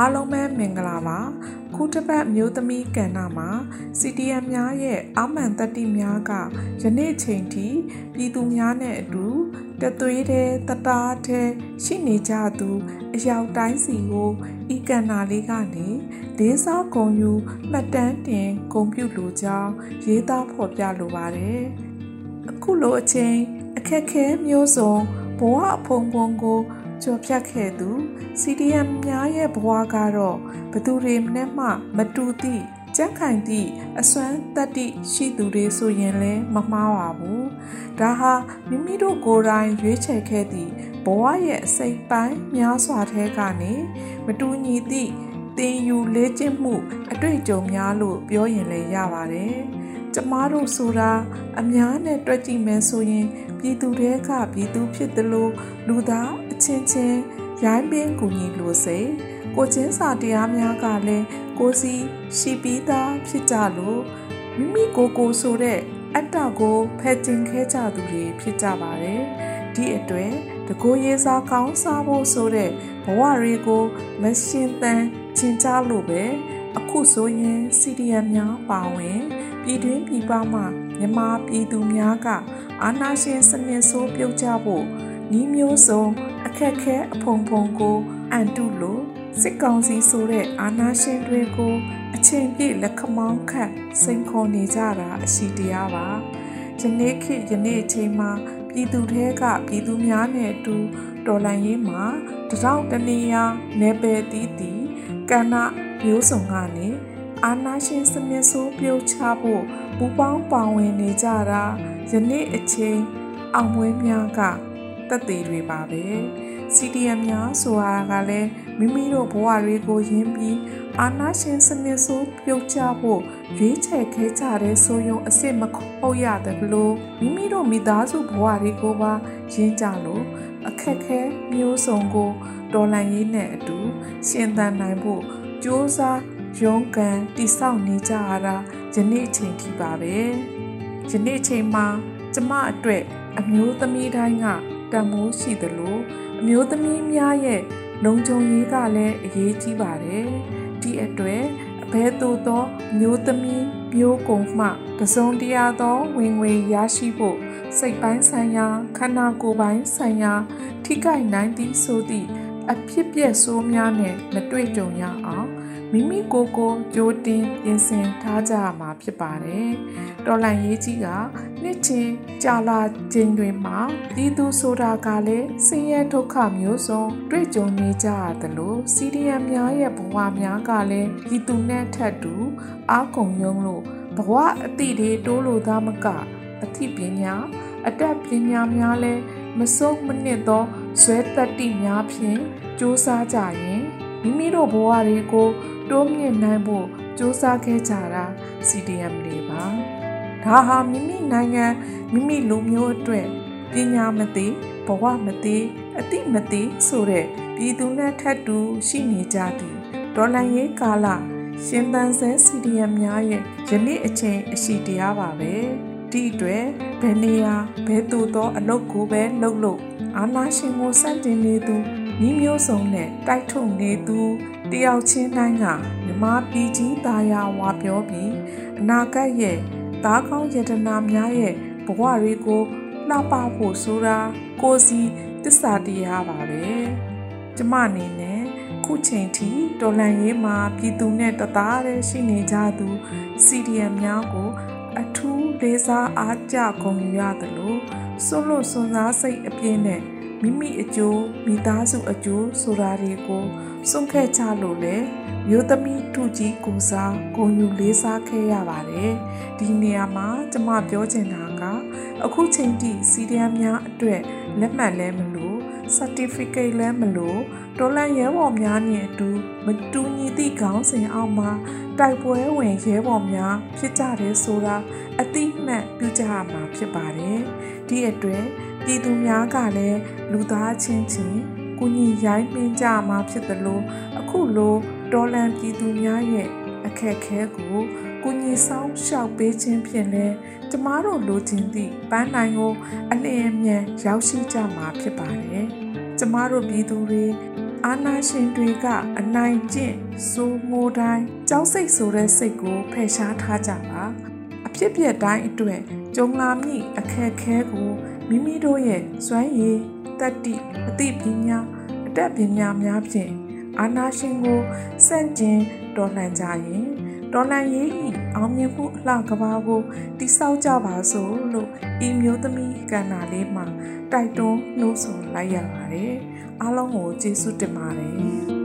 အားလုံးပဲမင်္ဂလာပါခုတစ်ပတ်မျိုးသမီးကဏ္ဍမှာ CDM များရဲ့အာမန်တတိများကယနေ့ချိန်ထိပြည်သူများနဲ့အတူတသွေးတဲ့တတားတဲ့ရှိနေကြသူအယောက်တိုင်းစီကိုဤကဏ္ဍလေးကနေလေးစားဂုံယူမှတ်တမ်းတင်ဂုံပြုလိုကြောင်းရေးသားဖော်ပြလိုပါတယ်အခုလိုအချိန်အခက်ခဲမျိုးစုံဘဝအဖုံဖုံကို ကြော်ဖြတ်ခဲ့သူ CDM များရဲ့ဘဝကတော့ဘသူတွေနဲ့မှမတူသည့်ကြက်ခိုင်သည့်အစွမ်းတတ္တိရှိသူတွေဆိုရင်လည်းမမှားပါဘူးဒါဟာမိမိတို့ကိုယ်တိုင်ရွေးချယ်ခဲ့သည့်ဘဝရဲ့အစိတ်ပိုင်းများစွာထဲကနေမတူညီသည့် တင်ယူလေးကျင့်မှု အတွေ့အကြုံများလို့ပြောရင်လည်းရပါတယ်ကျမတို့ဆိုတာအများနဲ့တွေ့ကြည့်မယ်ဆိုရင်ပြည်သူတွေကပြည်သူဖြစ်တယ်လို့လူသားအချင်းချင်းရိုင်းပင်းကူညီလို့စေကိုချင်းစာတရားများကလည်းကိုစီရှိပြီးသားဖြစ်ကြလို့မိမိကိုယ်ကိုဆိုတဲ့အတ္တကိုဖယ်ကျင်ခဲ့ကြသူတွေဖြစ်ကြပါတယ် ဒီအတွက်တကိုးရေးစားကောင်းစားဖို့ဆိုတဲ့ဘဝတွေကိုမရှင်သန်ချင်ကြလို့ပဲအခုဆိုရင် CDM များပါဝင်ပြည်တွင်းပြည်ပမှမြန်မာပြည်သူများကအာဏာရှင်စနစ်ဆိုးပြုတ်ကြဖို့ဤမျိုးစုံအခက်ခဲအဖုံဖုံကိုအန်တုလို့စစ်ကောင်စီဆိုတဲ့အာဏာရှင်တွေကိုအချိန်ပြည့်လက်ခမောင်းခတ်စိန်ခေါ်နေကြတာအရှိတရားပါယနေ့ခေတ်ယနေ့အချိန်မှာ ပြည်သူတွေကပြည်သူများနဲ့အတူတော်လှန်ရေးမှာတရောင်တနေရာနေပယ်တီးတီကဏ္ဍမျိုးစုံကနေအာနာရှင်စနစ်ဆိုးပြုတ်ချဖို့ပူပေါင်းပါဝင်နေကြတာယနေ့အချိန်အောင်မွေးများက တက်သေးတွေပါပဲ CDM များဆိုတာကလည်းမိမိတို့ဘဝတွေကိုယဉ်ပြီးအာနာရှင်စနစ်ဆိုးပြုတ်ချဖို့ရွေးချယ်ခဲ့ကြတဲ့ဆိုယုံအစ်စ်မခုတ်ရတယ်လို့မိမိတို့မိသားစုဘဝတွေကိုပါရင်းကြလို့အခက်ခဲမျိုးစုံကိုတော်လှန်ရေးနဲ့အတူရှင်သန်နိုင်ဖို့ကြိုးစားရုန်းကန်တိဆောက်နေကြရတာယနေ့အချိန်ထိပါပဲယနေ့အချိန်မှာကျမအတွက်အမျိုးသမီးတိုင်းက တန်မိုးရှိသလိုအမျိုးသမီးများရဲ့လုံခြုံရေးကလည်းအရေးကြီးပါတယ်ဒီအတွက်အဘဲသို့သောမျိုးသမီးမျိုးကုံမှတစုံတရာသောဝင်ငွေရရှိဖို့စိတ်ပိုင်းဆိုင်ရာခန္ဓာကိုယ်ပိုင်းဆိုင်ရာထိခိုက်နိုင်သည့်ဆိုသည့်အဖြစ်ပြက်ဆိုးများနဲ့မတွေ့ကြုံရအောင် မိမိကိုယ်ကိုကြိုးတင်ပြင်ဆင်ထားကြရမှာဖြစ်ပါတယ်။တော်လန်ရေးကြီးကနှစ်ချင်းကြာလာခြင်းတွေမှာပြည်သူဆိုတာကလည်းဆင်းရဲဒုက္ခမျိုးစုံတွေ့ကြုံနေကြရသလိုစီဒီယမ်များရဲ့ဘဝများကလည်းပြည်သူနဲ့ထပ်တူအားကုန်ယုံလို့ဘဝအတိတွေတိုးလို့သားမကအသိပညာအတတ်ပညာများလည်းမဆုံးမနစ်သောဇွဲတတ္တိများဖြင့်စ조사ကြရင်မိမိတို့ဘဝတွေကို တိုးမြင့်နိုင်ဖို့စူးစမ်းခဲ့ကြတာ CDM တွေပါဒါဟာမိမိနိုင်ငံမိမိလူမျိုးအတွက်ပညာမသိဘဝမသိအတိမသိဆိုတဲ့ပြည်သူနဲ့ထပ်တူရှိနေကြသည်ဒေါ်လာရေးကာလရှင်သန်ဆဲ CDM များရဲ့ယနေ့အချိန်အရှိတရားပါပဲဒီအတွက်ဘယ်နေရာဘယ်သူသောအလုပ်ကိုပဲလုပ်လို့အာနာရှင်ကိုစတင်နေသူဤမျိုးစုံနဲ့တိုက်ထုတ်နေသူ တယောက်ချင်းတိုင်းကမြမပြည်ကြီးသားရဝါပြောပြီးအနာဂတ်ရဲ့သားကောင်းယတနာများရဲ့ဘဝတွေကိုလှပဖို့ဆိုတာကိုစီတစ္ဆာတရားပါပဲကျမအနေနဲ့ခုချိန်ထိတော်လန်ရေးမှာပြည်သူနဲ့တသားတည်းရှိနေကြသူ CDM များကိုအထူးလေးစားအားကြဂုဏ်ယူရတယ်လို့စွန့်လွတ်စွန့်စားစိတ်အပြည့်နဲ့မိမိအကျိုးမိသားစုအကျိုးဆိုတာတွေကို စွန့်ခဲ့ကြလို့လေမျိုးသမီးထုကြီးကိုစားဂုံယူလေးစားခဲ့ရပါတယ်ဒီနေရာမှာကျမပြောချင်တာကအခုချိန်ထိစီရီယမ်များအတွက်လက်မှတ်လဲမလို့ certificate လဲမလို့ဒေါ်လာရဲဘော်များနဲ့အတူမတူညီသည့်ခေါင်းစဉ်အောက်မှာတိုက်ပွဲဝင်ရဲဘော်များဖြစ်ကြတယ်ဆိုတာအတိအမှတ်ပြုကြရမှာဖြစ်ပါတယ်ဒီအတွက်ပြည်သူများကလည်းလူသားချင်းချင်း ကိုညီရိုင်းပင်းကြမှာဖြစ်သလိုအခုလိုဒေါ်လန်ပြည်သူများရဲ့အခက်ခဲကိုကိုညီဆောင်ရှောက်ပေးခြင်းဖြင့်လဲကျမတို့လိုချင်သည့်ပန်းနိုင်ကိုအလျင်အမြန်ရောက်ရှိကြမှာဖြစ်ပါတယ်။ကျမတို့ပြည်သူတွေအာနာရှင်တွေကအနိုင်ကျင့်စိုးငိုတိုင်းကြောက်စိတ်ဆိုတဲ့စိတ်ကိုဖယ်ရှားထားကြပါအဖြစ်ပြက်တိုင်းအတွက်ကြုံလာမိအခက်ခဲကိုမိမိတို့ရဲ့စွမ်းရည် တတ္တိအသိပညာအတတ်ပညာများဖြင့်အာနာရှင်ကိုစန့်ကျင်တော်လှန်ကြရင်တော်လှန်ရေးဤအောင်မြင်မှုအလှကဘာကိုတိဆောက်ကြပါစို့လို့ဤမျိုးသမီးကန္နာလေးမှာတိုက်တွန်းနှိုးဆော်လိုက်ရပါတယ်အားလုံးကိုကျေးဇူးတင်ပါတယ်